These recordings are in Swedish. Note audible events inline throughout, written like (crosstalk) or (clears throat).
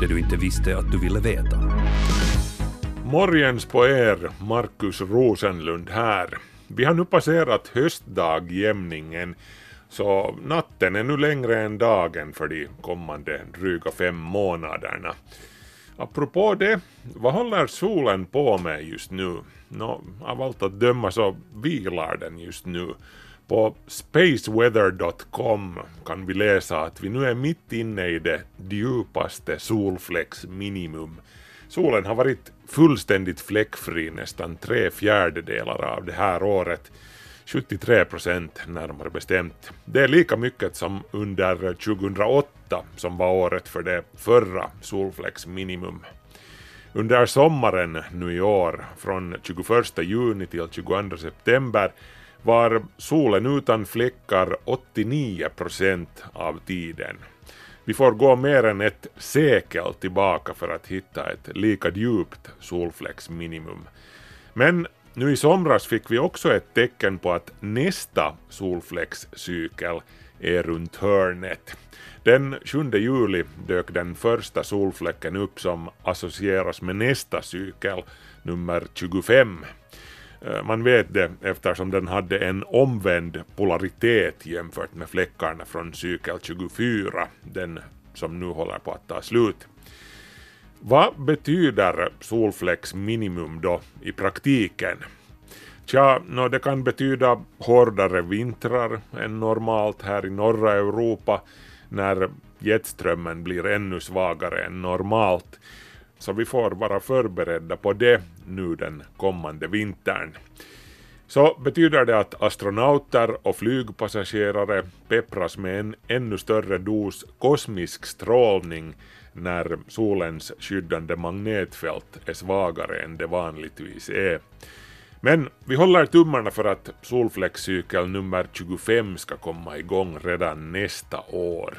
det du inte visste att du ville veta. Morgens på er, Markus Rosenlund här. Vi har nu passerat höstdagjämningen, så natten är nu längre än dagen för de kommande dryga fem månaderna. Apropå det, vad håller solen på med just nu? Nå, av allt att döma så vilar den just nu. På spaceweather.com kan vi läsa att vi nu är mitt inne i det djupaste solfläcksminimum. Solen har varit fullständigt fläckfri nästan tre fjärdedelar av det här året. 73 procent närmare bestämt. Det är lika mycket som under 2008 som var året för det förra solfläcksminimum. Under sommaren nu i år, från 21 juni till 22 september, var solen utan fläckar 89 procent av tiden. Vi får gå mer än ett sekel tillbaka för att hitta ett lika djupt solfläcksminimum. Men nu i somras fick vi också ett tecken på att nästa solfläckscykel är runt hörnet. Den 7 juli dök den första solfläcken upp som associeras med nästa cykel, nummer 25. Eh, man vet det eftersom den hade en omvänd polaritet jämfört med fläckarna från cykel 24, den som nu håller på att ta slut. Vad betyder solfläcksminimum då i praktiken? Tja, no, det kan betyda hårdare vintrar än normalt här i norra Europa när jetströmmen blir ännu svagare än normalt. Så vi får vara förberedda på det nu den kommande vintern. Så betyder det att astronauter och flygpassagerare peppras med en ännu större dos kosmisk strålning när solens skyddande magnetfält är svagare än det vanligtvis är. Men vi håller tummarna för att solfläckscykel nummer 25 ska komma igång redan nästa år.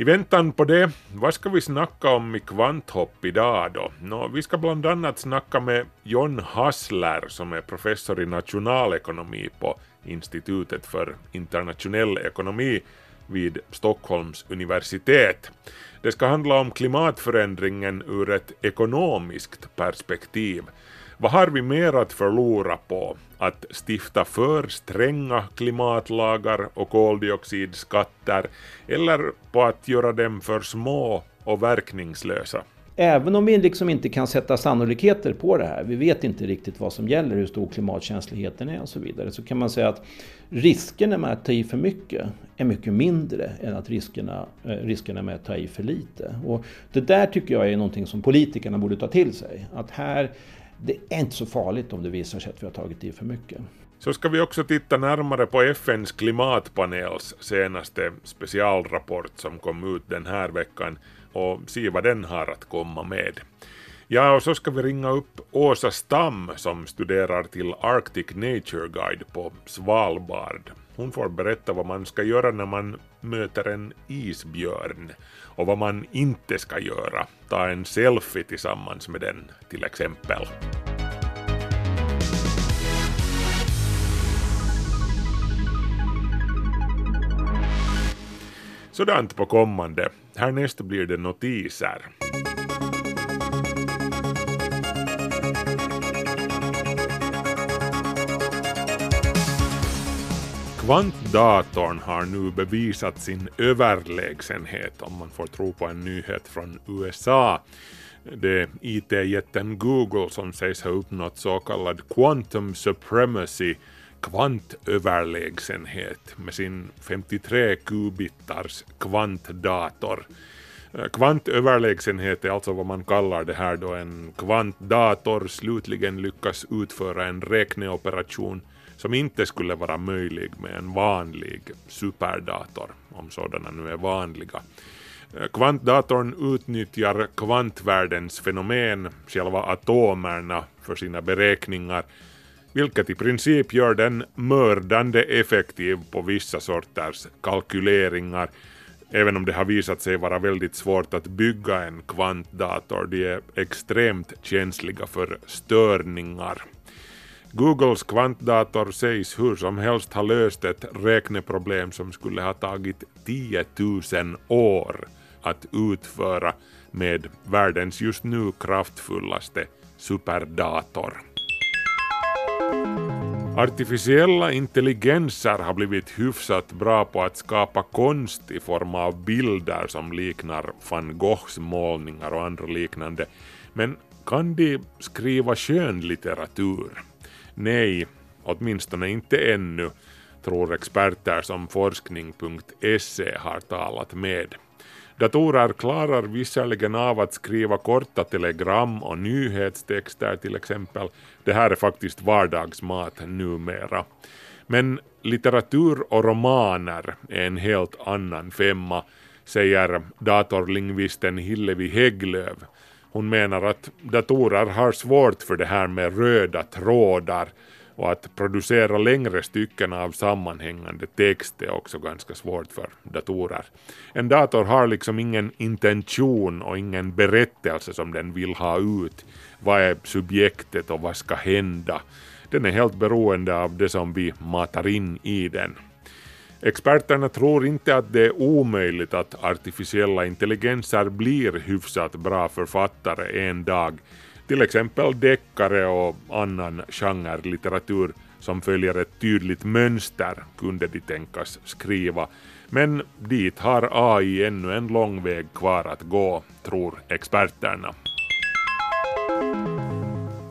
I väntan på det, vad ska vi snacka om i kvanthopp idag då? Nå, vi ska bland annat snacka med John Hassler som är professor i nationalekonomi på Institutet för internationell ekonomi vid Stockholms universitet. Det ska handla om klimatförändringen ur ett ekonomiskt perspektiv. Vad har vi mer att förlora på att stifta för stränga klimatlagar och koldioxidskatter eller på att göra dem för små och verkningslösa? Även om vi liksom inte kan sätta sannolikheter på det här, vi vet inte riktigt vad som gäller, hur stor klimatkänsligheten är och så vidare, så kan man säga att riskerna med att ta i för mycket är mycket mindre än att riskerna, eh, riskerna med att ta i för lite. Och det där tycker jag är någonting som politikerna borde ta till sig. Att här, det är inte så farligt om det visar sig att vi har tagit i för mycket. Så ska vi också titta närmare på FNs klimatpanels senaste specialrapport som kom ut den här veckan och se vad den har att komma med. Ja, och så ska vi ringa upp Åsa Stam som studerar till Arctic Nature Guide på Svalbard. Hon får berätta vad man ska göra när man möter en isbjörn och vad man inte ska göra. Ta en selfie tillsammans med den till exempel. Sådant på kommande. Härnäst blir det notiser. Kvantdatorn har nu bevisat sin överlägsenhet om man får tro på en nyhet från USA. Det är IT-jätten Google som sägs ha uppnått så kallad quantum supremacy, kvantöverlägsenhet med sin 53 kubitars kvantdator. Eh, kvantöverlägsenhet är alltså vad man kallar det här då en kvantdator slutligen lyckas utföra en räkneoperation som inte skulle vara möjlig med en vanlig superdator, om sådana nu är vanliga. Eh, kvantdatorn utnyttjar kvantvärldens fenomen, själva atomerna, för sina beräkningar, vilket i princip gör den mördande effektiv på vissa sorters kalkyleringar, även om det har visat sig vara väldigt svårt att bygga en kvantdator. De är extremt känsliga för störningar. Googles kvantdator sägs hur som helst ha löst ett räkneproblem som skulle ha tagit 10 000 år att utföra med världens just nu kraftfullaste superdator. Artificiella intelligenser har blivit hyfsat bra på att skapa konst i form av bilder som liknar van Goghs målningar och andra liknande. Men kan de skriva skönlitteratur? Nej, åtminstone inte ännu, tror experter som forskning.se har talat med. Datorer klarar visserligen av att skriva korta telegram och nyhetstexter till exempel. Det här är faktiskt vardagsmat numera. Men litteratur och romaner är en helt annan femma, säger datorlingvisten Hillevi Hägglöf. Hon menar att datorer har svårt för det här med röda trådar och att producera längre stycken av sammanhängande text är också ganska svårt för datorer. En dator har liksom ingen intention och ingen berättelse som den vill ha ut. Vad är subjektet och vad ska hända? Den är helt beroende av det som vi matar in i den. Experterna tror inte att det är omöjligt att artificiella intelligenser blir hyfsat bra författare en dag till exempel deckare och annan genrelitteratur som följer ett tydligt mönster kunde de tänkas skriva. Men dit har AI ännu en lång väg kvar att gå, tror experterna.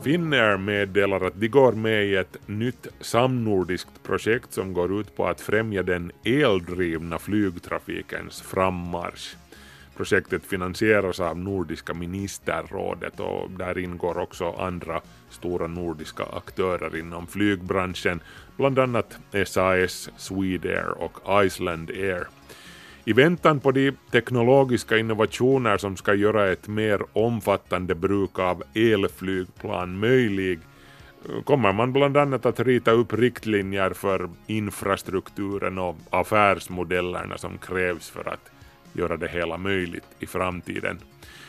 Finnair meddelar att de går med i ett nytt samnordiskt projekt som går ut på att främja den eldrivna flygtrafikens frammarsch. Projektet finansieras av Nordiska ministerrådet och där ingår också andra stora nordiska aktörer inom flygbranschen, bland annat SAS, Swedair och Iceland Air. I väntan på de teknologiska innovationer som ska göra ett mer omfattande bruk av elflygplan möjlig kommer man bland annat att rita upp riktlinjer för infrastrukturen och affärsmodellerna som krävs för att göra det hela möjligt i framtiden.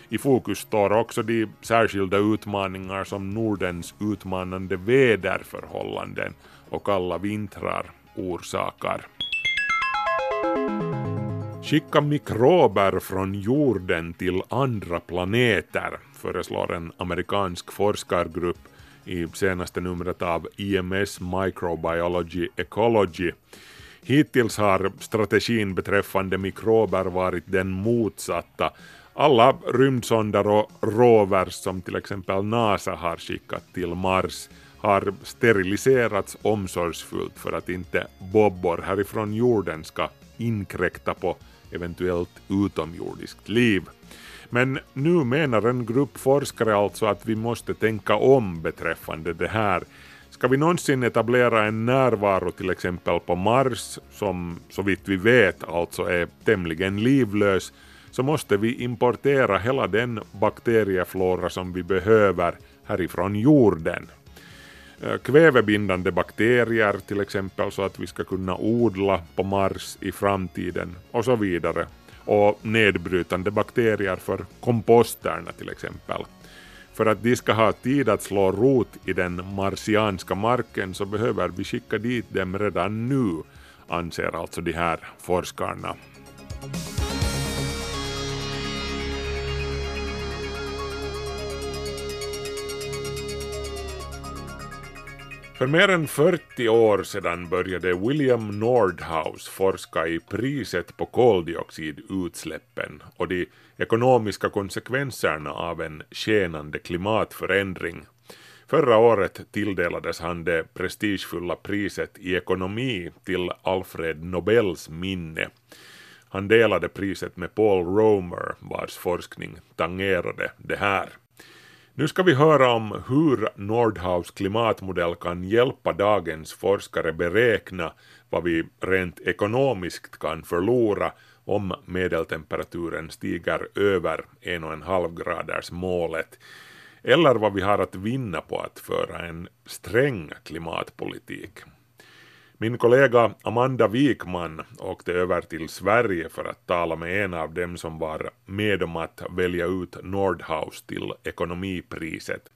I fokus står också de särskilda utmaningar som Nordens utmanande väderförhållanden och alla vintrar orsakar. Skicka mikrober från jorden till andra planeter, föreslår en amerikansk forskargrupp i senaste numret av IMS Microbiology Ecology. Hittills har strategin beträffande mikrober varit den motsatta. Alla rymdsonder och rovers som till exempel NASA har skickat till Mars har steriliserats omsorgsfullt för att inte bobbor härifrån jorden ska inkräkta på eventuellt utomjordiskt liv. Men nu menar en grupp forskare alltså att vi måste tänka om beträffande det här. Ska vi någonsin etablera en närvaro till exempel på Mars, som så vitt vi vet alltså är tämligen livlös, så måste vi importera hela den bakterieflora som vi behöver härifrån jorden. Eh, kvävebindande bakterier till exempel så att vi ska kunna odla på Mars i framtiden och så vidare. Och nedbrytande bakterier för komposterna till exempel. För att de ska ha tid att slå rot i den marsianska marken så behöver vi skicka dit dem redan nu, anser alltså de här forskarna. För mer än 40 år sedan började William Nordhaus forska i priset på koldioxidutsläppen och de ekonomiska konsekvenserna av en skenande klimatförändring. Förra året tilldelades han det prestigefulla priset i ekonomi till Alfred Nobels minne. Han delade priset med Paul Romer vars forskning tangerade det här. Nu ska vi höra om hur Nordhaus klimatmodell kan hjälpa dagens forskare beräkna vad vi rent ekonomiskt kan förlora om medeltemperaturen stiger över 1,5 graders målet eller vad vi har att vinna på att föra en sträng klimatpolitik. Min kollega Amanda Wikman åkte över till Sverige för att tala med en av dem som var med om att välja ut Nordhaus till ekonomipriset.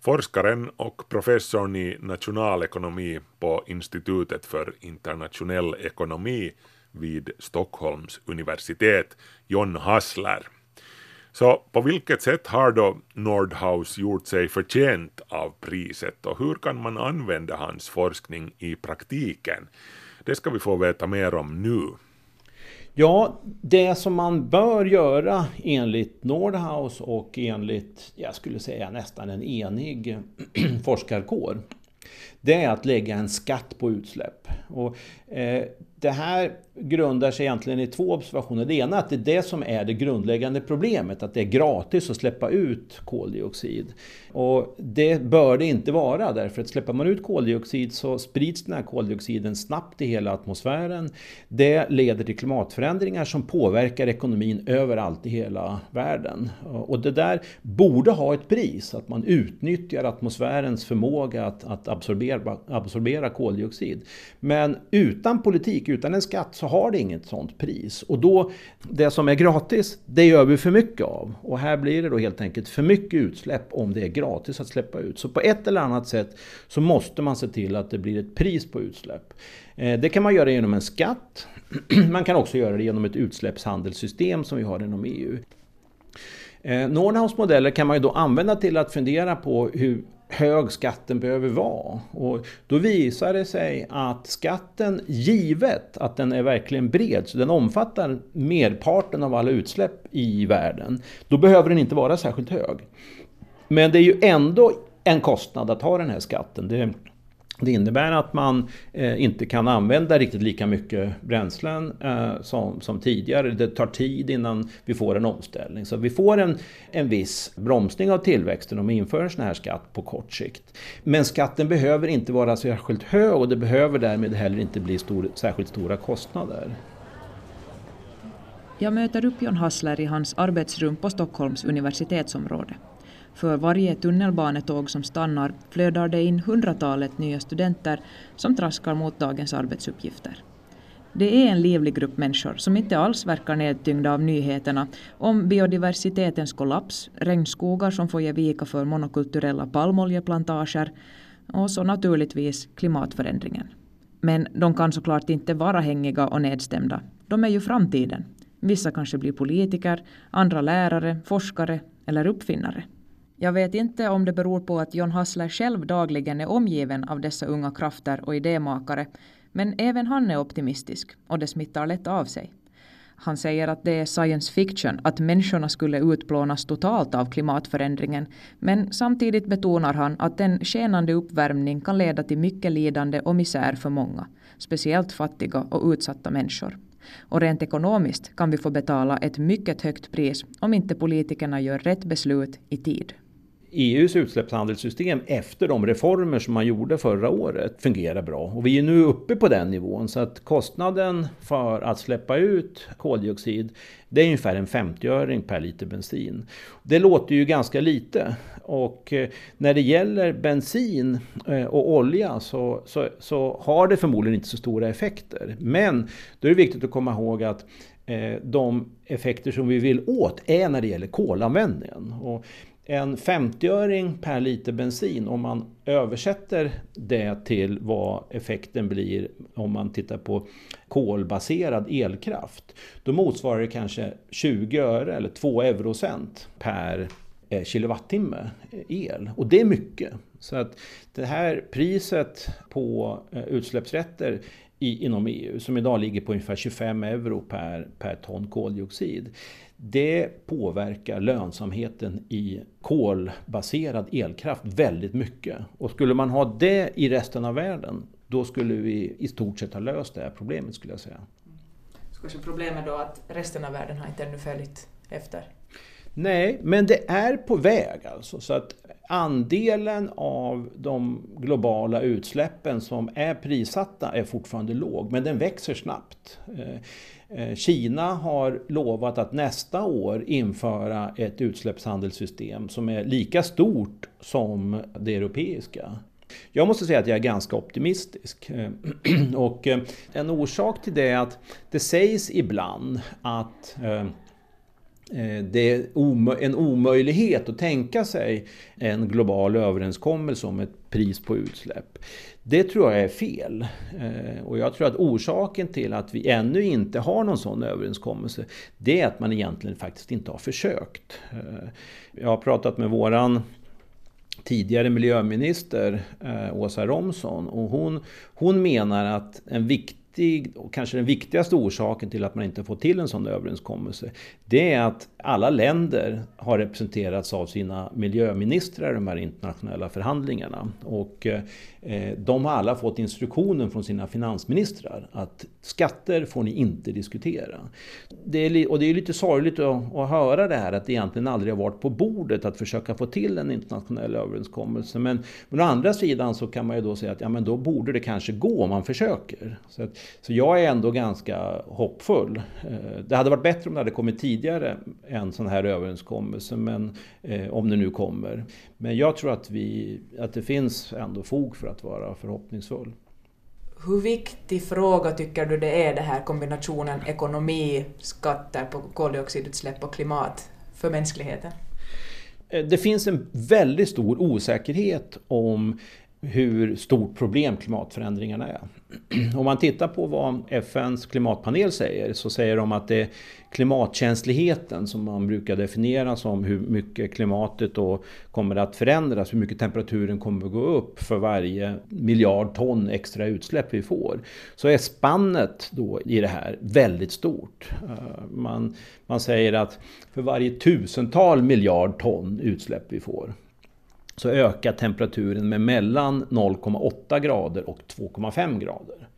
Forskaren och professorn i nationalekonomi på Institutet för internationell ekonomi vid Stockholms universitet, John Hassler. Så på vilket sätt har då Nordhaus gjort sig förtjänt av priset och hur kan man använda hans forskning i praktiken? Det ska vi få veta mer om nu. Ja, det som man bör göra enligt Nordhaus och enligt, jag skulle säga nästan en enig (clears throat) forskarkår, det är att lägga en skatt på utsläpp. Och, eh, det här grundar sig egentligen i två observationer. Det ena är att det är det som är det grundläggande problemet, att det är gratis att släppa ut koldioxid. Och det bör det inte vara, därför att släpper man ut koldioxid så sprids den här koldioxiden snabbt i hela atmosfären. Det leder till klimatförändringar som påverkar ekonomin överallt i hela världen. Och det där borde ha ett pris, att man utnyttjar atmosfärens förmåga att, att absorbera, absorbera koldioxid. Men utan politik, utan en skatt, så har det inget sånt pris. Och då, det som är gratis, det gör vi för mycket av. Och här blir det då helt enkelt för mycket utsläpp om det är gratis att släppa ut. Så på ett eller annat sätt så måste man se till att det blir ett pris på utsläpp. Eh, det kan man göra genom en skatt. (clears throat) Man kan också göra det genom ett utsläppshandelssystem som vi har inom EU. Eh, Nordhaus modeller kan man ju då använda till att fundera på hur hög skatten behöver vara. Och då visar det sig att skatten, givet att den är verkligen bred, så den omfattar merparten av alla utsläpp i världen, då behöver den inte vara särskilt hög. Men det är ju ändå en kostnad att ha den här skatten. Det det innebär att man eh, inte kan använda riktigt lika mycket bränslen eh, som, som tidigare. Det tar tid innan vi får en omställning. Så vi får en, en viss bromsning av tillväxten om vi inför en sån här skatt på kort sikt. Men skatten behöver inte vara särskilt hög och det behöver därmed heller inte bli stor, särskilt stora kostnader. Jag möter upp John Hassler i hans arbetsrum på Stockholms universitetsområde. För varje tunnelbanetåg som stannar flödar det in hundratalet nya studenter som traskar mot dagens arbetsuppgifter. Det är en livlig grupp människor som inte alls verkar nedtyngda av nyheterna om biodiversitetens kollaps, regnskogar som får ge vika för monokulturella palmoljeplantager och så naturligtvis klimatförändringen. Men de kan såklart inte vara hängiga och nedstämda. De är ju framtiden. Vissa kanske blir politiker, andra lärare, forskare eller uppfinnare. Jag vet inte om det beror på att John Hassler själv dagligen är omgiven av dessa unga krafter och idémakare, men även han är optimistisk och det smittar lätt av sig. Han säger att det är science fiction att människorna skulle utplånas totalt av klimatförändringen, men samtidigt betonar han att en skenande uppvärmning kan leda till mycket lidande och misär för många, speciellt fattiga och utsatta människor. Och rent ekonomiskt kan vi få betala ett mycket högt pris om inte politikerna gör rätt beslut i tid. EUs utsläppshandelssystem efter de reformer som man gjorde förra året fungerar bra. Och vi är nu uppe på den nivån så att kostnaden för att släppa ut koldioxid det är ungefär en 50-öring per liter bensin. Det låter ju ganska lite. Och eh, när det gäller bensin eh, och olja så, så, så har det förmodligen inte så stora effekter. Men då är det viktigt att komma ihåg att eh, de effekter som vi vill åt är när det gäller kolanvändningen. Och en 50-öring per liter bensin, om man översätter det till vad effekten blir om man tittar på kolbaserad elkraft, då motsvarar det kanske 20 öre eller 2 eurocent per eh, kilowattimme el. Och det är mycket. Så att det här priset på eh, utsläppsrätter i, inom EU, som idag ligger på ungefär 25 euro per, per ton koldioxid, det påverkar lönsamheten i kolbaserad elkraft väldigt mycket. Och skulle man ha det i resten av världen, då skulle vi i stort sett ha löst det här problemet skulle jag säga. Så kanske problemet då att resten av världen har inte ännu följt efter? Nej, men det är på väg alltså. Så att andelen av de globala utsläppen som är prissatta är fortfarande låg, men den växer snabbt. Eh, Kina har lovat att nästa år införa ett utsläppshandelssystem som är lika stort som det europeiska. Jag måste säga att jag är ganska optimistisk. Eh, (clears throat) och eh, en orsak till det är att det sägs ibland att det är en omöjlighet att tänka sig en global överenskommelse om ett pris på utsläpp. Det tror jag är fel. Eh, och jag tror att orsaken till att vi ännu inte har någon sån överenskommelse det är att man egentligen faktiskt inte har försökt. Eh, jag har pratat med våran tidigare miljöminister eh, Åsa Romson och hon, hon menar att en viktig och kanske den viktigaste orsaken till att man inte får till en sån överenskommelse, det är att alla länder har representerats av sina miljöministrar i de här internationella förhandlingarna. Och Eh, de har alla fått instruktionen från sina finansministrar att skatter får ni inte diskutera. Det är, och det är lite sorgligt att, att höra det här att det egentligen aldrig har varit på bordet att försöka få till en internationell överenskommelse. Men, men å andra sidan så kan man ju då säga att ja, men då borde det kanske gå om man försöker. Så, att, så jag är ändå ganska hoppfull. Eh, det hade varit bättre om det hade kommit tidigare en sån här överenskommelse, men, eh, om det nu kommer. Men jag tror att, vi, att det finns ändå fog för att vara förhoppningsfull. Hur viktig fråga tycker du det är det här kombinationen ekonomi, skatter på koldioxidutsläpp och klimat för mänskligheten? Eh, det finns en väldigt stor osäkerhet om hur stort problem klimatförändringarna är. (clears throat) Om man tittar på vad FNs klimatpanel säger så säger de att det är klimatkänsligheten som man brukar definiera som hur mycket klimatet då kommer att förändras, hur mycket temperaturen kommer att gå upp för varje miljard ton extra utsläpp vi får. Så är spannet då i det här väldigt stort. Eh, man, man säger att för varje tusental miljard ton utsläpp vi får så ökar temperaturen med mellan 0,8 grader och 2,5 grader.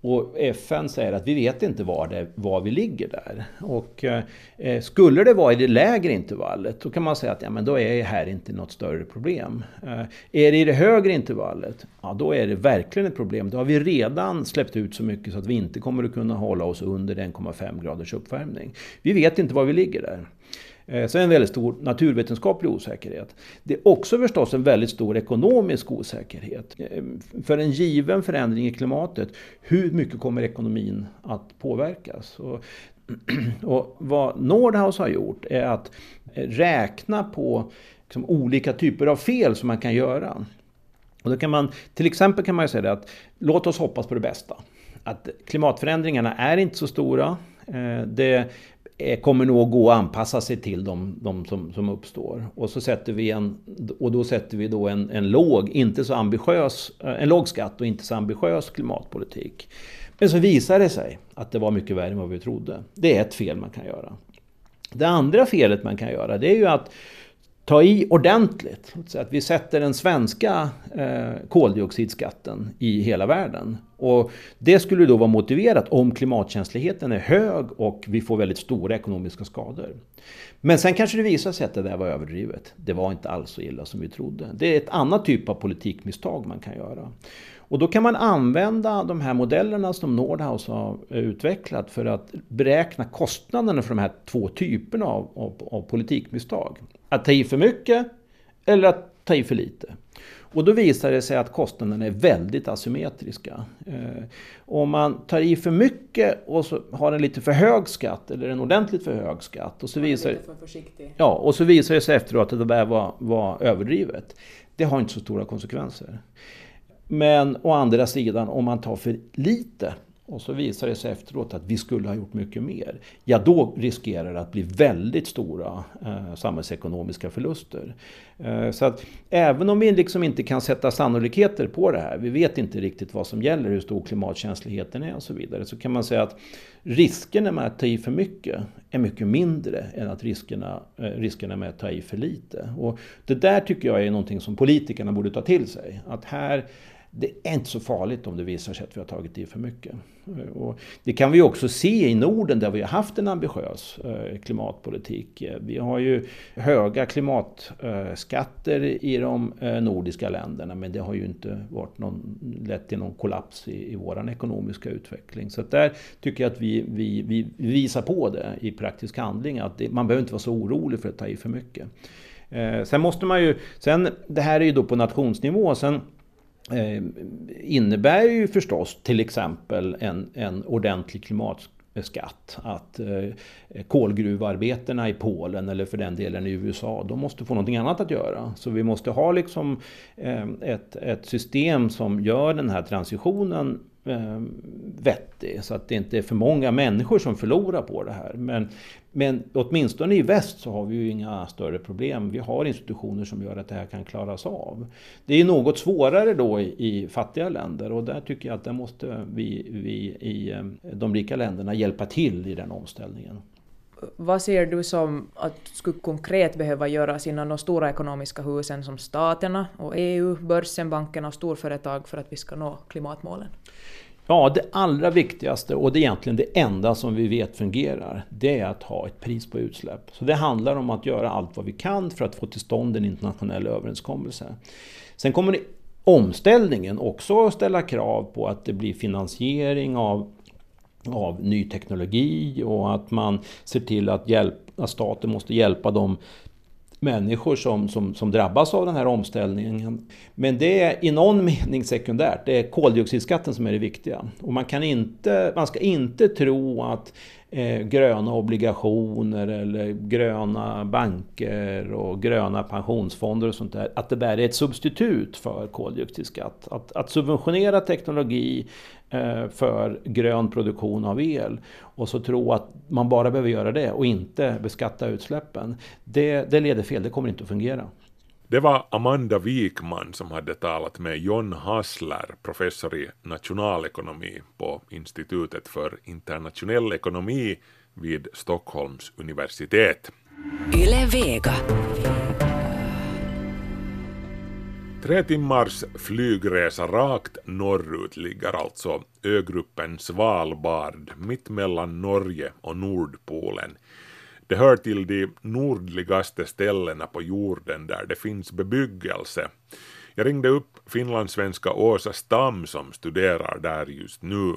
Och FN säger att vi vet inte var, det, var vi ligger där. Och eh, skulle det vara i det lägre intervallet då kan man säga att ja, men då är det här inte något större problem. Eh, är det i det högre intervallet, ja då är det verkligen ett problem. Då har vi redan släppt ut så mycket så att vi inte kommer att kunna hålla oss under 1,5 graders uppvärmning. Vi vet inte var vi ligger där. Eh, så en väldigt stor naturvetenskaplig osäkerhet. Det är också förstås en väldigt stor ekonomisk osäkerhet. Eh, för en given förändring i klimatet, hur mycket kommer ekonomin att påverkas? Och, (clears throat) och vad Nordhaus har gjort är att eh, räkna på liksom, olika typer av fel som man kan göra. Och då kan man, till exempel kan man säga att låt oss hoppas på det bästa. Att klimatförändringarna är inte så stora. Det Eh, kommer nog gå att anpassa sig till de, de som, som uppstår. Och, så sätter vi en, och då sätter vi då en, en, låg, inte så ambitiös, eh, en låg skatt och inte så ambitiös klimatpolitik. Men så visar det sig att det var mycket värre än vad vi trodde. Det är ett fel man kan göra. Det andra felet man kan göra det är ju att ta i ordentligt. Så att vi sätter den svenska eh, koldioxidskatten i hela världen. Och det skulle då vara motiverat om klimatkänsligheten är hög och vi får väldigt stora ekonomiska skador. Men sen kanske det visar sig att det där var överdrivet. Det var inte alls så illa som vi trodde. Det är ett annat typ av politikmisstag man kan göra. Och då kan man använda de här modellerna som Nordhaus har utvecklat för att beräkna kostnaderna för de här två typerna av, av, av politikmisstag. Att ta i för mycket eller att ta i för lite. Och då visar det sig att kostnaderna är väldigt asymmetriska. Eh, om man tar i för mycket och så har en lite för hög skatt eller en ordentligt för hög skatt. Och så visar, ja, och så visar det sig efteråt att det där var, var överdrivet. Det har inte så stora konsekvenser. Men å andra sidan, om man tar för lite och så visar det sig efteråt att vi skulle ha gjort mycket mer. Ja, då riskerar det att bli väldigt stora eh, samhällsekonomiska förluster. Eh, så att även om vi liksom inte kan sätta sannolikheter på det här, vi vet inte riktigt vad som gäller, hur stor klimatkänsligheten är och så vidare, så kan man säga att riskerna med att ta i för mycket är mycket mindre än att riskerna, eh, riskerna med att ta i för lite. Och det där tycker jag är någonting som politikerna borde ta till sig. Att här det är inte så farligt om det visar sig att vi har tagit i för mycket. Eh, och det kan vi också se i Norden där vi har haft en ambitiös eh, klimatpolitik. Eh, vi har ju höga klimatskatter i de nordiska länderna men det har ju inte varit någon, lett till någon kollaps i, i vår ekonomiska utveckling. Så där tycker jag att vi, vi, vi visar på det i praktisk handling att det, man behöver inte vara så orolig för att ta i för mycket. Sen måste man ju, sen det här är ju då på nationsnivå, sen eh, innebär ju förstås till exempel en, en ordentlig klimatskatt. Att eh, i Polen eller för den delen i USA, de måste få någonting annat att göra. Så vi måste ha liksom eh, ett, ett system som gör den här transitionen eh, vettig. Så att det inte är för många människor som förlorar på det här. Men, men åtminstone i väst så har vi ju inga större problem. Vi har institutioner som gör att det här kan klaras av. Det är något svårare då i, i fattiga länder och där tycker jag att där måste vi, vi i eh, de rika länderna hjälpa till i den omställningen. Vad ser du som att skulle konkret behöva göras inom de stora ekonomiska husen som staterna och EU, börsen, bankerna och storföretag för att vi ska nå klimatmålen? Ja, det allra viktigaste och det är egentligen det enda som vi vet fungerar, det är att ha ett pris på utsläpp. Så det handlar om att göra allt vad vi kan för att få till stånd en internationell överenskommelse. Sen kommer omställningen också ställa krav på att det blir finansiering av av ny teknologi och att man ser till att, hjälp, att staten måste hjälpa de människor som, som, som drabbas av den här omställningen. Men det är i någon mening sekundärt. Det är koldioxidskatten som är det viktiga. Och man, kan inte, man ska inte tro att eh, gröna obligationer eller gröna banker och gröna pensionsfonder och sånt där, att det där är ett substitut för koldioxidskatt. Att, att subventionera teknologi eh, för grön produktion av el och så tro att man bara behöver göra det och inte beskatta utsläppen. Det, det leder fel, det kommer inte att fungera. Det var Amanda Wikman som hade talat med John Hassler, professor i nationalekonomi på Institutet för internationell ekonomi vid Stockholms universitet. Yle Vega. Tre timmars flygresa rakt norrut ligger alltså ögruppen Svalbard mitt mellan Norge och Nordpolen det hör till de nordligaste ställena på jorden där det finns bebyggelse. Jag ringde upp finlandssvenska Åsa Stam som studerar där just nu.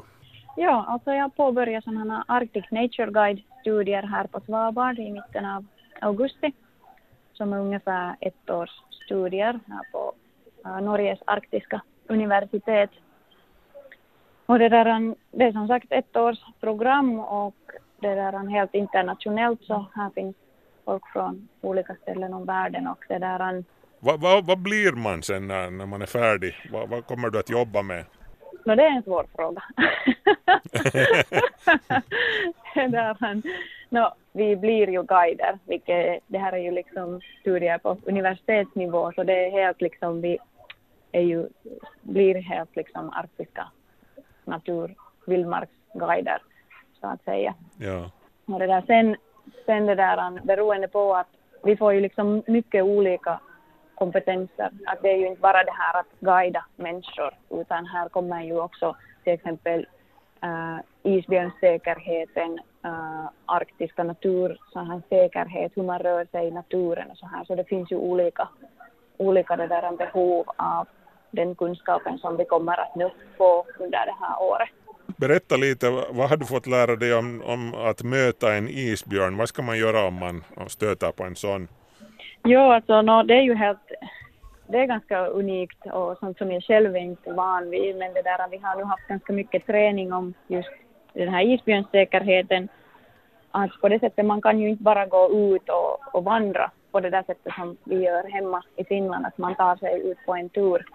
Ja, alltså jag påbörjade sådana Arctic Nature Guide-studier här på Svalbard i mitten av augusti, som är ungefär ett års studier här på Norges arktiska universitet. Och det, där, det är som sagt ett års program och det där helt internationellt så här finns folk från olika ställen om världen och det där. Vad va, va blir man sen när, när man är färdig? Vad va kommer du att jobba med? No, det är en svår fråga. (laughs) där, no, vi blir ju guider, vilket det här är ju liksom studier på universitetsnivå så det är helt liksom, vi är ju, blir helt liksom arktiska natur, vildmarksguider så att säga. Ja. Och det där, sen, sen det där, beroende på att vi får ju liksom mycket olika kompetenser. Att det är ju inte bara det här att guida människor, utan här kommer ju också till exempel uh, isbjörnssäkerheten, uh, arktiska natur, så här säkerhet, hur man rör sig i naturen och så här. Så det finns ju olika, olika det där behov av den kunskapen som vi kommer att nu få under det här året. Berätta lite, vad har du fått lära dig om, om att möta en isbjörn? Vad ska man göra om man stöter på en sån? Jo, alltså no, det är ju helt, det är ganska unikt och sånt som jag själv är inte van vid, men det där, vi har nu haft ganska mycket träning om just den här isbjörnssäkerheten. Att på det sättet man kan ju inte bara gå ut och, och vandra på det där sättet som vi gör hemma i Finland, att man tar sig ut på en tur.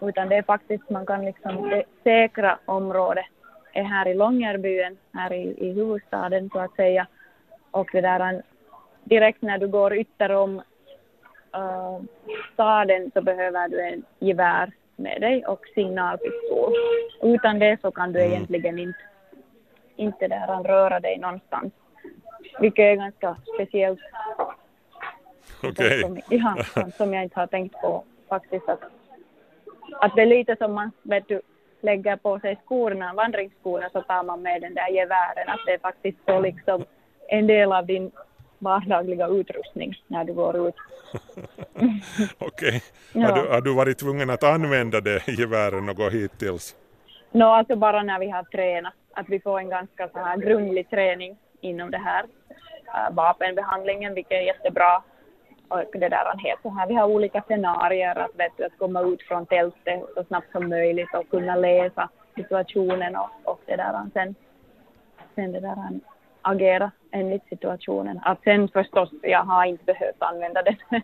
Utan det är faktiskt, man kan liksom säkra området är här i Långerbyen, här i, i huvudstaden så att säga. Och det där, direkt när du går ytterom uh, staden så behöver du en gevär med dig och signalpistol. Utan det så kan du mm. egentligen inte, inte där röra dig någonstans. Vilket är ganska speciellt. Okej. Okay. Som, ja, (laughs) som jag inte har tänkt på faktiskt. Att att det är lite som man vet du, lägger på sig skorna, vandringsskorna, så tar man med den där gevären. Att det är faktiskt så liksom en del av din vardagliga utrustning när du går ut. (laughs) Okej. Ja. Har, du, har du varit tvungen att använda det geväret något hittills? Nå, alltså bara när vi har tränat. Att vi får en ganska så här grundlig träning inom det här äh, vapenbehandlingen, vilket är jättebra. Och det där är helt så här, vi har olika scenarier att, vet du, att komma ut från tältet så snabbt som möjligt och kunna läsa situationen och, och det där. Sen, sen det där agera enligt situationen. Att sen förstås, jag har inte behövt använda den (laughs)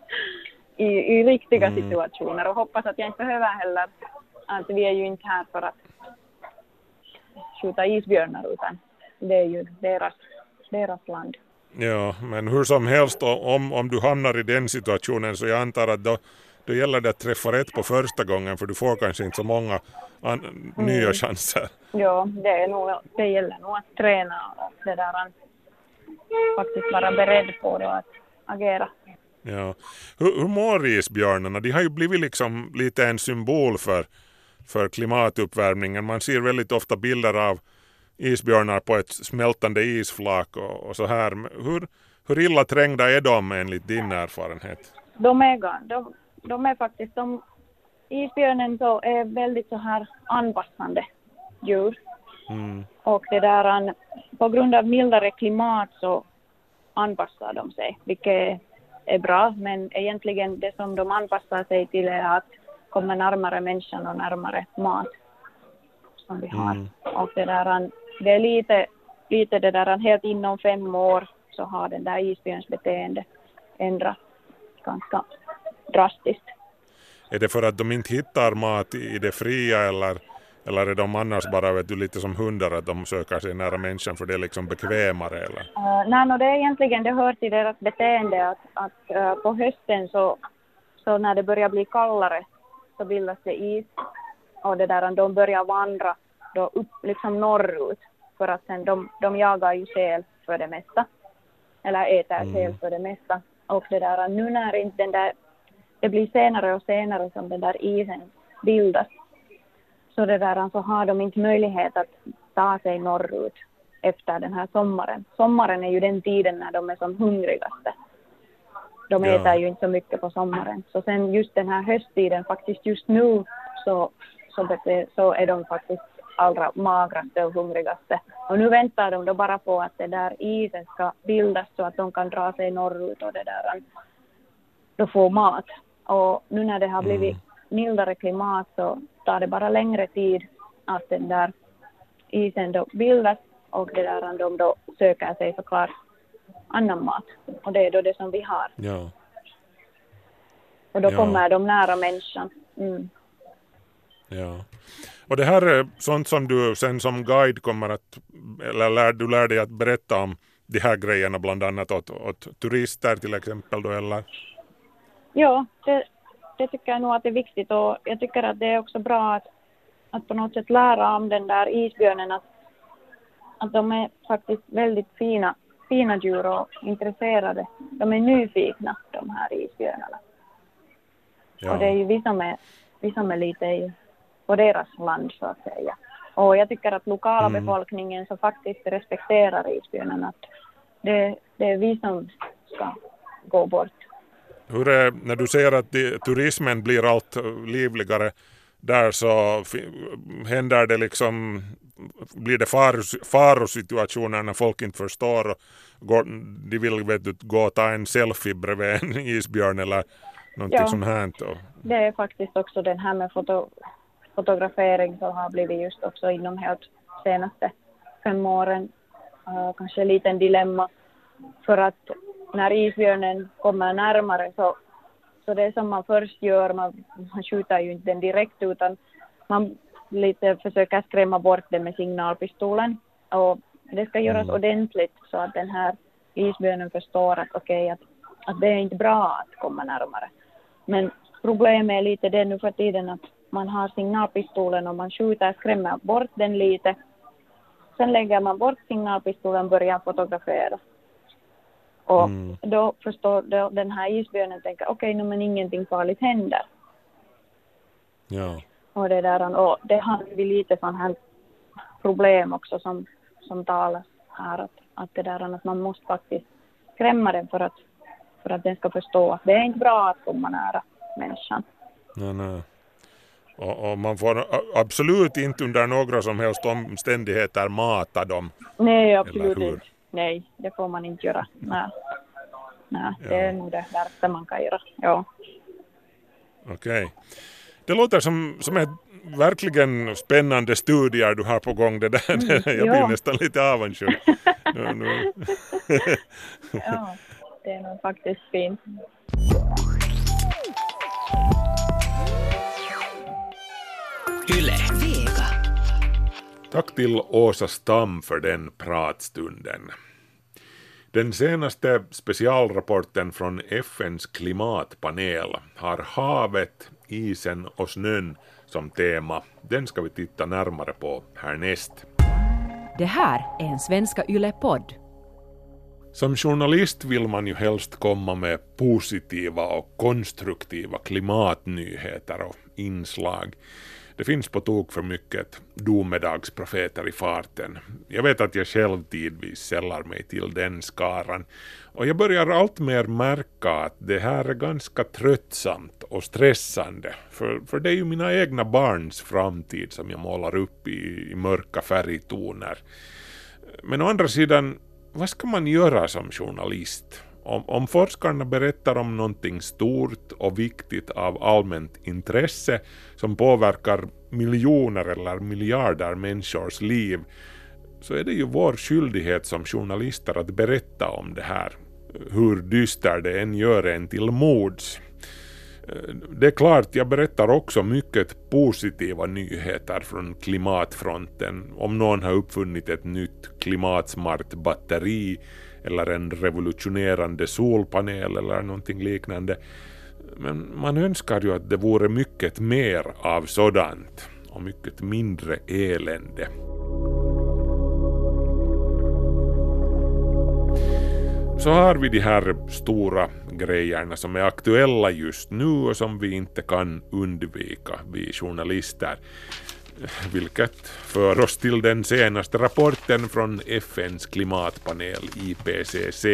i, i riktiga Mm. situationer och hoppas att jag inte behöver heller. Att vi är ju inte här för att skjuta isbjörnar utan det är ju deras, deras land. Ja, men hur som helst om, om du hamnar i den situationen så jag antar att då, då gäller det att träffa rätt på första gången för du får kanske inte så många an, nya chanser. Ja, det, är nog, det gäller nog att träna och det där, att faktiskt vara beredd på det och att agera. Ja. Hur, hur mår isbjörnarna? De har ju blivit liksom lite en symbol för, för klimatuppvärmningen. Man ser väldigt ofta bilder av isbjörnar på ett smältande isflak och, och så här. Hur, hur illa trängda är de enligt din erfarenhet? De är, de, de är faktiskt, de, isbjörnen så är väldigt så här anpassande djur. Mm. Och det där, på grund av mildare klimat så anpassar de sig, vilket är bra. Men egentligen det som de anpassar sig till är att komma närmare människan och närmare mat som vi har. Mm. Och det där, det är lite, lite det där, helt inom fem år så har den där isbjörns beteende ändrats ganska drastiskt. Är det för att de inte hittar mat i det fria eller, eller är de annars bara vet du, lite som hundar att de söker sig nära människan för det är liksom bekvämare eller? Uh, nej, no, det är egentligen, det hör till deras beteende att, att eh, på hösten så, så när det börjar bli kallare så bildas det is och det där, de börjar vandra då upp liksom norrut för att sen de, de jagar ju säl för det mesta eller äter Mm. säl för det mesta och det där, nu när inte den där, det blir senare och senare som den där isen bildas så det där, så har de inte möjlighet att ta sig norrut efter den här sommaren. Sommaren är ju den tiden när de är som hungrigaste. De Ja. äter ju inte så mycket på sommaren. Så sen just den här hösttiden, faktiskt just nu, så, så, så är de faktiskt allra magraste och hungrigaste. Och nu väntar de då bara på att det där isen ska bildas så att de kan dra sig norrut och det där, då få mat. Och nu när det har blivit mildare klimat så tar det bara längre tid att den där isen då bildas och det där de då söker sig såklart annan mat. Och det är då det som vi har. Ja. Och då Ja. kommer de nära människan. Mm. Ja. Och det här är sånt som du sen som guide kommer att, eller lär, du lär dig att berätta om de här grejerna bland annat åt, åt turister till exempel då eller? Ja, det, det tycker jag nog att det är viktigt och jag tycker att det är också bra att, att på något sätt lära om den där isbjörnen att, att de är faktiskt väldigt fina, fina djur och intresserade. De är nyfikna, de här isbjörnarna. Och det är ju vi som är, vi som är lite i, på deras land så att säga. Och jag tycker att lokala Mm. befolkningen så faktiskt respekterar isbjörnen att det, det är vi som ska gå bort. Hur är, när du säger att de, turismen blir allt livligare där så händer det liksom, blir det faros, farosituationer när folk inte förstår och går, de vill vet du, gå och ta en selfie bredvid en (laughs) isbjörn eller någonting Ja. sånt här. Det är faktiskt också den här med foto, fotografering som har blivit just också inom helt senaste fem åren uh, kanske en liten dilemma. För att när isbjörnen kommer närmare så, så det som man först gör, man, man skjuter ju inte den direkt utan man lite försöker skrämma bort den med signalpistolen. Och det ska göras Mm. ordentligt så att den här isbjörnen förstår att okej, att, att det är inte bra att komma närmare. Men problemet är lite det nu för tiden att man har signalpistolen och man skjuter, skrämmer bort den lite. Sen lägger man bort signalpistolen och börjar fotografera. Och Mm. då förstår då den här isbjörnen tänker okej, okay, men ingenting farligt händer. ja. och det där och det har vi lite sån här problem också som, som talas här att, att det där att man måste faktiskt skrämma den för att, för att den ska förstå att det är inte bra att komma nära människan. Nej, nej. Och, och man får absolut inte under några som helst omständigheter mata dem. Nej, absolut inte. Nej, det får man inte göra. Nej, Nej det är nog det värsta man kan göra. Ja. Okej. Det låter som, som ett verkligen spännande studier du har på gång. Det där. (laughs) Jag blir ja. nästan lite avundsjuk. (laughs) Nu, nu. ja, det är nog faktiskt fint. Tack till Åsa Stam för den pratstunden. Den senaste specialrapporten från FNs klimatpanel har havet, isen och snön som tema. Den ska vi titta närmare på härnäst. Det här är en Svenska Yle-podd. Som journalist vill man ju helst komma med positiva och konstruktiva klimatnyheter och inslag. Det finns på tok för mycket domedagsprofeter i farten. Jag vet att jag själv tidvis sällar mig till den skaran. Och jag börjar alltmer märka att det här är ganska tröttsamt och stressande. För, för det är ju mina egna barns framtid som jag målar upp i, i mörka färgtoner. Men å andra sidan, vad ska man göra som journalist? Om, om forskarna berättar om någonting stort och viktigt av allmänt intresse som påverkar miljoner eller miljarder människors liv så är det ju vår skyldighet som journalister att berätta om det här. Hur dyster det än gör en till mods. Det är klart, jag berättar också mycket positiva nyheter från klimatfronten. Om någon har uppfunnit ett nytt klimatsmart batteri eller en revolutionerande solpanel eller någonting liknande. Men man önskar ju att det vore mycket mer av sådant och mycket mindre elände. Så har vi de här stora grejerna som är aktuella just nu och som vi inte kan undvika, vi journalister. Vilket för oss till den senaste rapporten från FNs klimatpanel IPCC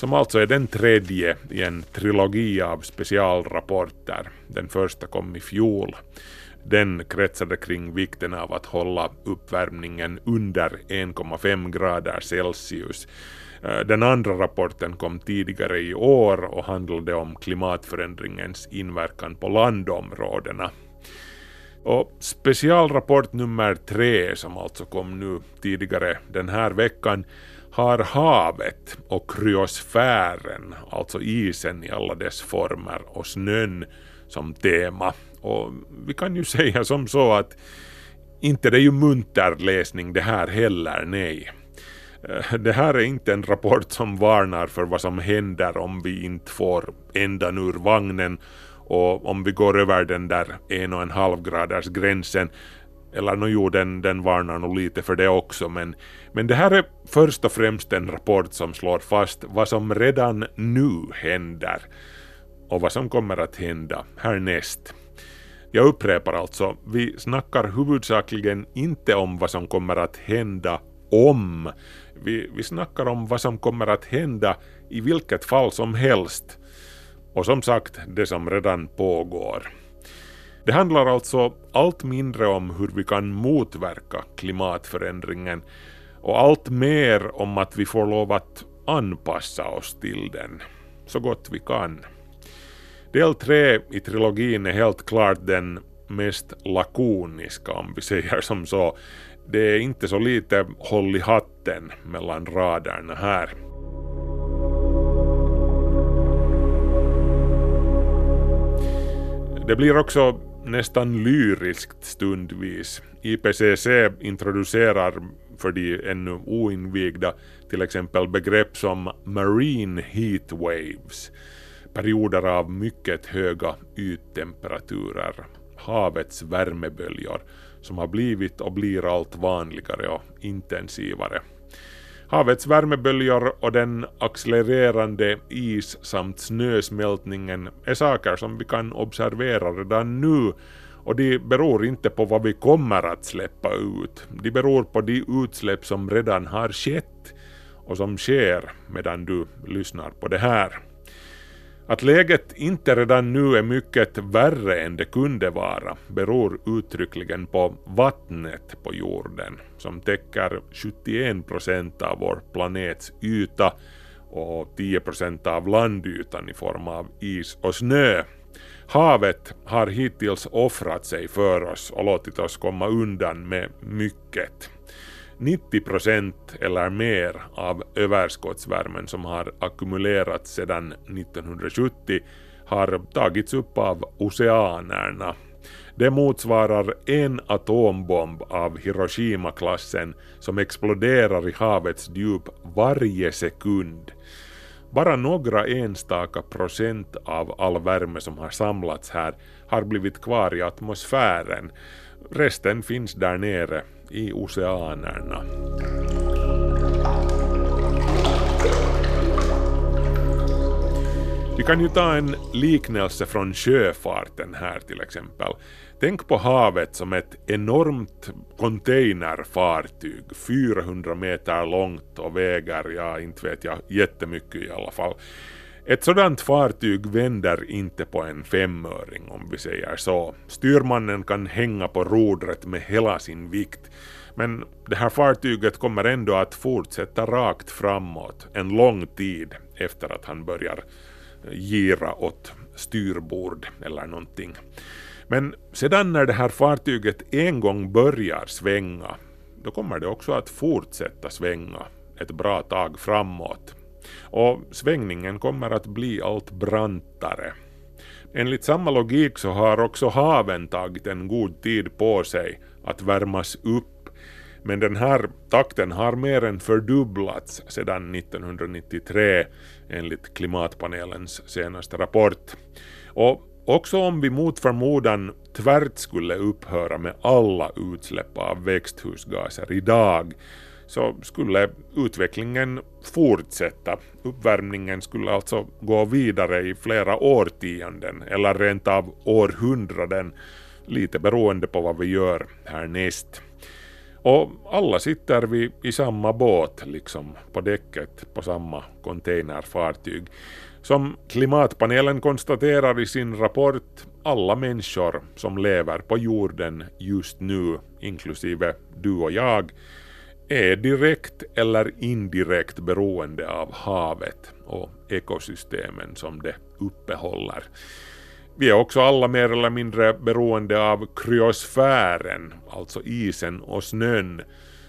som alltså är den tredje i en trilogi av specialrapporter. Den första kom i fjol. Den kretsade kring vikten av att hålla uppvärmningen under 1,5 grader Celsius. Eh, den andra rapporten kom tidigare i år och handlade om klimatförändringens inverkan på landområdena. Och specialrapport nummer tre, som alltså kom nu tidigare den här veckan, har havet och kryosfären, alltså isen i alla dess former, och snön som tema. Och vi kan ju (laughs) säga som så att inte det är ju munter läsning det här heller, nej. Eh, det här är inte en rapport som varnar för vad som händer om vi inte får ändan ur vagnen och om vi går över den där en och en halv graders gränsen eller no, jo, den, den varnar nog lite för det också, men, men det här är först och främst en rapport som slår fast vad som redan nu händer och vad som kommer att hända härnäst. Jag upprepar alltså, vi snackar huvudsakligen inte om vad som kommer att hända om. Vi, vi snackar om vad som kommer att hända i vilket fall som helst. Och som sagt, det som redan pågår. Det handlar alltså allt mindre om hur vi kan motverka klimatförändringen och allt mer om att vi får lov att anpassa oss till den så gott vi kan. Del 3 i trilogin är helt klart den mest lakoniska om vi säger som så. Det är inte så lite håll i hatten mellan raderna här. Det blir också nästan lyriskt stundvis. IPCC introducerar för de ännu oinvigda till exempel begrepp som marine heat waves, perioder av mycket höga yttemperaturer, havets värmeböljor som har blivit och blir allt vanligare och intensivare. Havets värmeböljor och den accelererande is samt snösmältningen är saker som vi kan observera redan nu Och de beror inte på vad vi kommer att släppa ut. De beror på de utsläpp som redan har skett och som sker medan du lyssnar på det här. Att läget inte redan nu är mycket värre än det kunde vara beror uttryckligen på vattnet på jorden som täcker 71 procent av vår planets yta och 10 procent av landytan i form av is och snö. Havet har hittills offrat sig för oss och låtit oss komma undan med mycket. 90 procent eller mer av överskottsvärmen som har ackumulerats sedan 1970 har tagits upp av oceanerna. Det motsvarar en atombomb av Hiroshima-klassen som exploderar i havets djup varje sekund. Bara några enstaka procent av all värme som har samlats här har blivit kvar i atmosfären. Resten finns där nere i oceanerna. Vi kan ju ta en liknelse från sjöfarten här till exempel. Tänk på havet som ett enormt containerfartyg, 400 meter långt och väger, ja inte vet jag, jättemycket i alla fall. Ett sådant fartyg vänder inte på en femöring om vi säger så. Styrmannen kan hänga på rodret med hela sin vikt. Men det här fartyget kommer ändå att fortsätta rakt framåt en lång tid efter att han börjar eh, gira åt styrbord eller någonting. Men sedan när det här fartyget en gång börjar svänga, då kommer det också att fortsätta svänga ett bra tag framåt. Och svängningen kommer att bli allt brantare. Enligt samma logik så har också haven tagit en god tid på sig att värmas upp men den här takten har mer än fördubblats sedan 1993 enligt klimatpanelens senaste rapport. Och också om vi mot förmodan tvärt skulle upphöra med alla utsläpp av växthusgaser idag så skulle utvecklingen fortsätta. Uppvärmningen skulle alltså gå vidare i flera årtionden eller rent av århundraden, lite beroende på vad vi gör härnäst. Och alla sitter vi i samma båt, liksom på däcket på samma containerfartyg. Som klimatpanelen konstaterar i sin rapport, alla människor som lever på jorden just nu, inklusive du och jag, är direkt eller indirekt beroende av havet och ekosystemen som det uppehåller. Vi är också alla mer eller mindre beroende av kryosfären, alltså isen och snön,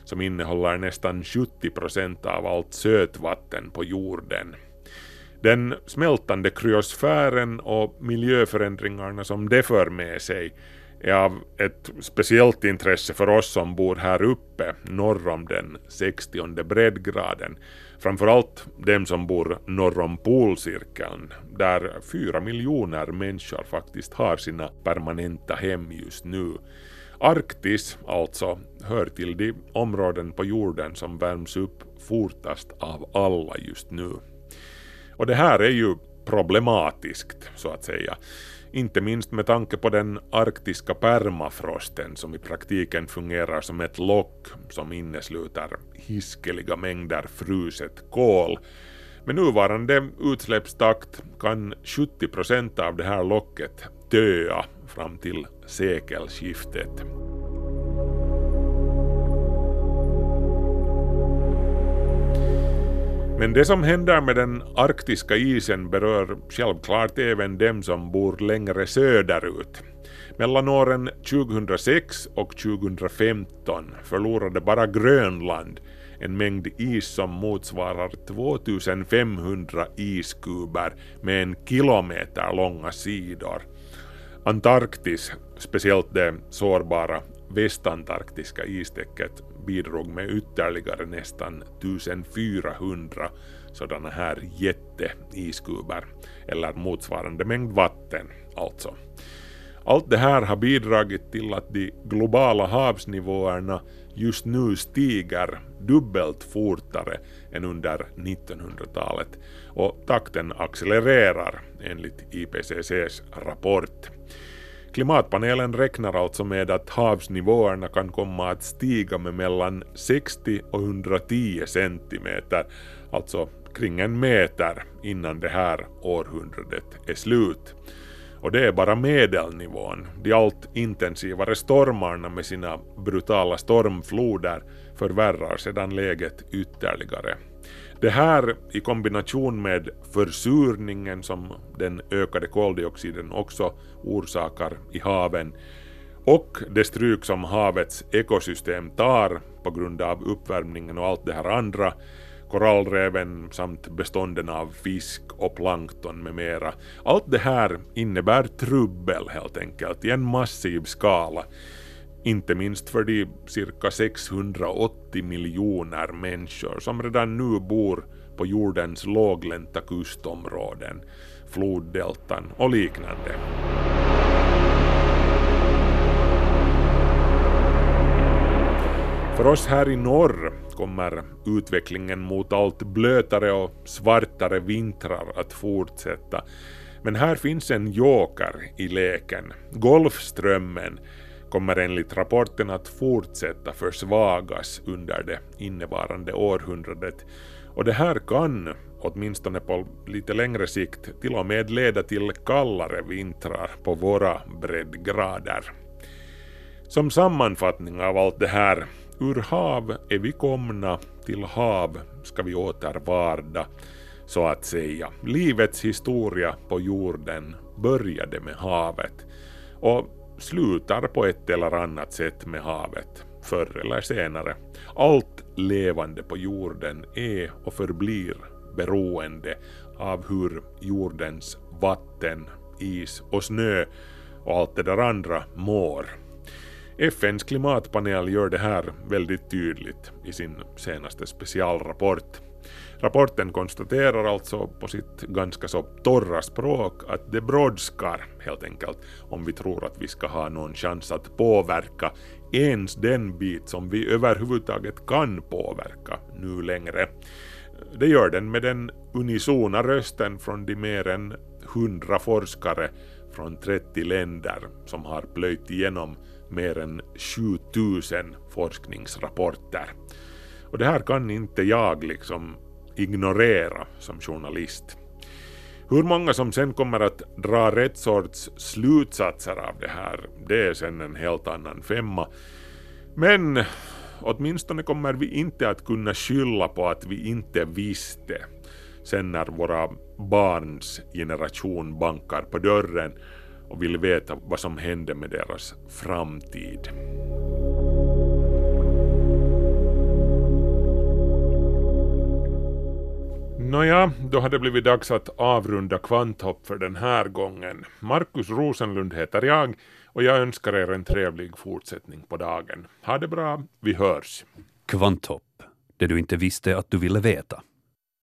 som innehåller nästan 70 procent av allt sötvatten på jorden. Den smältande kryosfären och miljöförändringarna som det för med sig är av ett speciellt intresse för oss som bor här uppe norr om den 60 breddgraden. Framförallt dem som bor norr om polcirkeln, där fyra miljoner människor faktiskt har sina permanenta hem just nu. Arktis alltså hör till de områden på jorden som värms upp fortast av alla just nu. Och det här är ju problematiskt så att säga. Inte minst med tanke på den arktiska permafrosten som i praktiken fungerar som ett lock som innesluter hiskeliga mängder fruset kol. Med nuvarande utsläppstakt kan 70 procent av det här locket döa fram till sekelskiftet. Men det som händer med den arktiska isen berör självklart även dem som bor längre söderut. Mellan åren 2006 och 2015 förlorade bara Grönland en mängd is som motsvarar 2500 iskuber med en kilometer långa sidor. Antarktis, speciellt det sårbara västantarktiska istäcket bidrog med ytterligare nästan 1400 sådana här jätteiskuber, eller motsvarande mängd vatten alltså. Allt det här har bidragit till att de globala havsnivåerna just nu stiger dubbelt fortare än under 1900-talet och takten accelererar enligt IPCCs rapport. Klimatpanelen räknar alltså med att havsnivåerna kan komma att stiga med mellan 60 och 110 centimeter, alltså kring en meter innan det här århundradet är slut. Och det är bara medelnivån. De allt intensivare stormarna med sina brutala stormfloder förvärrar sedan läget ytterligare. Det här i kombination med försurningen som den ökade koldioxiden också orsakar i haven och det stryk som havets ekosystem tar på grund av uppvärmningen och allt det här andra korallreven samt bestånden av fisk och plankton med mera. Allt det här innebär trubbel helt enkelt i en massiv skala. Inte minst för de cirka 680 miljoner människor som redan nu bor på jordens låglänta kustområden, floddeltan och liknande. För oss här i norr kommer utvecklingen mot allt blötare och svartare vintrar att fortsätta. Men här finns en joker i leken. Golfströmmen kommer enligt rapporten att fortsätta försvagas under det innevarande århundradet. Och det här kan, åtminstone på lite längre sikt, till och med leda till kallare vintrar på våra breddgrader. Som sammanfattning av allt det här Ur hav är vi komna, till hav ska vi åter varda, så att säga. Livets historia på jorden började med havet och slutar på ett eller annat sätt med havet, förr eller senare. Allt levande på jorden är och förblir beroende av hur jordens vatten, is och snö och allt det där andra mår. FNs klimatpanel gör det här väldigt tydligt i sin senaste specialrapport. Rapporten konstaterar alltså på sitt ganska så torra språk att det brådskar helt enkelt om vi tror att vi ska ha någon chans att påverka ens den bit som vi överhuvudtaget kan påverka nu längre. Det gör den med den unisona rösten från de mer än hundra forskare från 30 länder som har plöjt igenom mer än 7000 forskningsrapporter. Och det här kan inte jag liksom ignorera som journalist. Hur många som sen kommer att dra rätt sorts slutsatser av det här, det är sen en helt annan femma. Men åtminstone kommer vi inte att kunna skylla på att vi inte visste sen när våra barns generation bankar på dörren och vill veta vad som hände med deras framtid. Nåja, då har det blivit dags att avrunda Kvanthopp för den här gången. Markus Rosenlund heter jag och jag önskar er en trevlig fortsättning på dagen. Ha det bra, vi hörs. Kvanthopp, det du inte visste att du ville veta.